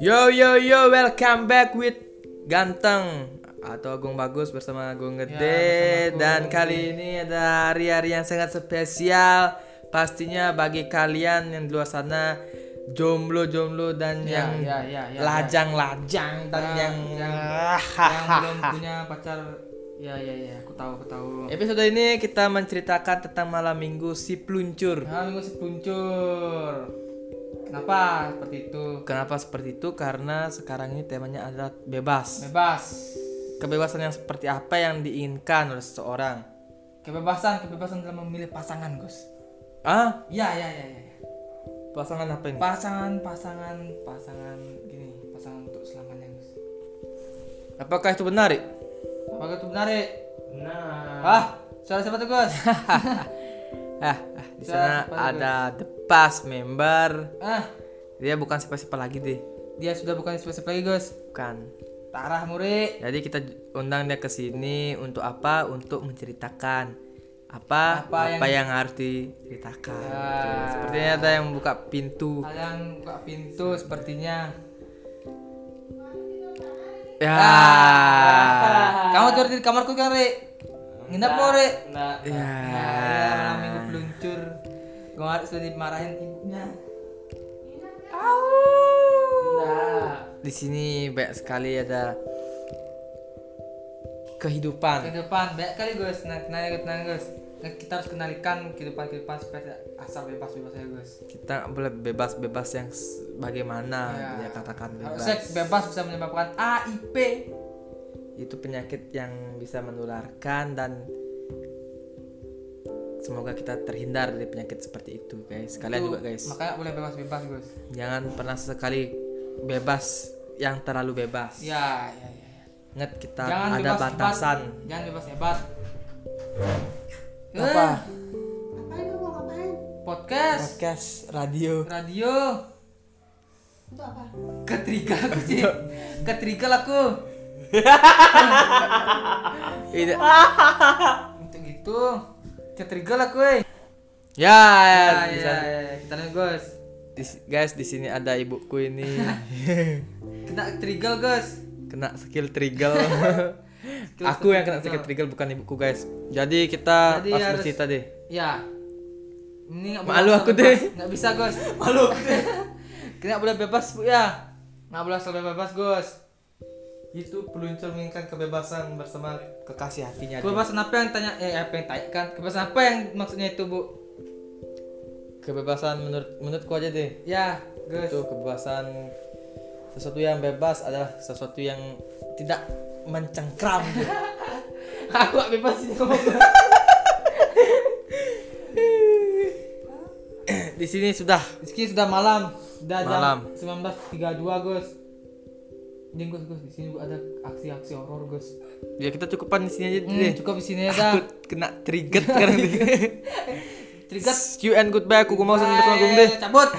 Yo yo yo, welcome back with Ganteng atau Agung Bagus bersama Agung Gede. Ya, bersama Agung dan Gede. kali ini ada hari-hari yang sangat spesial. Pastinya bagi kalian yang di luar sana jomblo-jomblo dan Ya, yang ya, ya, ya, lajang-lajang dan Ya, yang, yang- yang belum punya pacar. Ya ya ya aku tahu aku tahu. Episode ini kita menceritakan tentang malam minggu si peluncur. nah minggu si peluncur kenapa seperti itu Kenapa seperti itu? Karena sekarang ini temanya adalah bebas. bebas Kebebasan yang seperti apa yang diinginkan oleh seseorang? kebebasan kebebasan dalam memilih pasangan Gus Ah, ya ya ya ya ya. pasangan apa ini? pasangan pasangan pasangan gini pasangan untuk selamanya Gus Apakah itu benar? Rik? apakah itu benar Rik? Nah. ah suara siapa tuh Gus ah, di sana ada the past member. ah Dia bukan siapa-siapa lagi deh. dia sudah bukan spesial lagi Gus Bukan. Tarah Muri Jadi kita undang dia ke sini untuk apa? Untuk menceritakan apa apa, Apa yang... harus diceritakan. Ya. Sepertinya ada yang buka pintu. ada yang buka pintu sepertinya Ya. Ah. Kamu tidur di kamarku kan, Re? Nginep mau, Re? Ya. Nah, ya, minggu peluncur. Kemarin sudah dimarahin ibunya. Nah, Di sini banyak sekali ada kehidupan. kehidupan banyak kali, Gus. Nah, tenang, tenang, Gus. Nah, kita harus kenalikan kehidupan-kehidupan supaya tidak asal bebas-bebas ya, Gus. Kita nggak boleh bebas-bebas yang s- bagaimana Ya. dia katakan bebas. Harusnya bebas bisa menyebabkan AIP. Itu penyakit yang bisa menularkan dan semoga kita terhindar dari penyakit seperti itu, guys. Kalian Itu, juga, guys. Makanya boleh bebas-bebas, Gus. Jangan pernah sekali bebas yang terlalu bebas. Ya, ya, ya. ya. Ingat kita Jangan ada bebas batasan. hebat. Jangan bebas hebat. Apa? Eh, Podcast, Podcast radio. radio. Untuk apa? Ketrigger aku sih. Ketrigger aku. Untuk gitu. Ketrigger aku, eh. ya, ya, Ya, ya, sana. ya, ya. Kita Gus. Di- guys di sini ada ibuku ini Kita trigger, Gus. kena skill trigger aku yang kena skill trigger bukan ibuku guys jadi kita Jadi harus harus- bercerita deh Ya. Ini nggak Malu aku deh. Nggak bisa, Gus. Malu. Kita nggak boleh bebas, Bu ya. Nggak boleh asal bebas, Gus. Itu peluncur menginginkan kebebasan bersama kekasih hatinya Kebebasan apa yang tanya eh apa yang tanya kan? Kebebasan apa yang maksudnya itu, Bu? kebebasan menurut menurutku aja deh Ya, Gus. itu kebebasan sesuatu yang bebas adalah sesuatu yang tidak mencengkram. Aku gak bebas sih ngomong. di sini sudah Rizky sudah malam, sudah Malam. jam 19.32 Gus. Ini Gus, Gus, di sini ada aksi-aksi horor Gus. ya kita cukupan di sini aja Hmm, deh cukup di sini aku aja. kena trigger sekarang Trigger. See you and goodbye aku mau bersama Gung deh Cabut.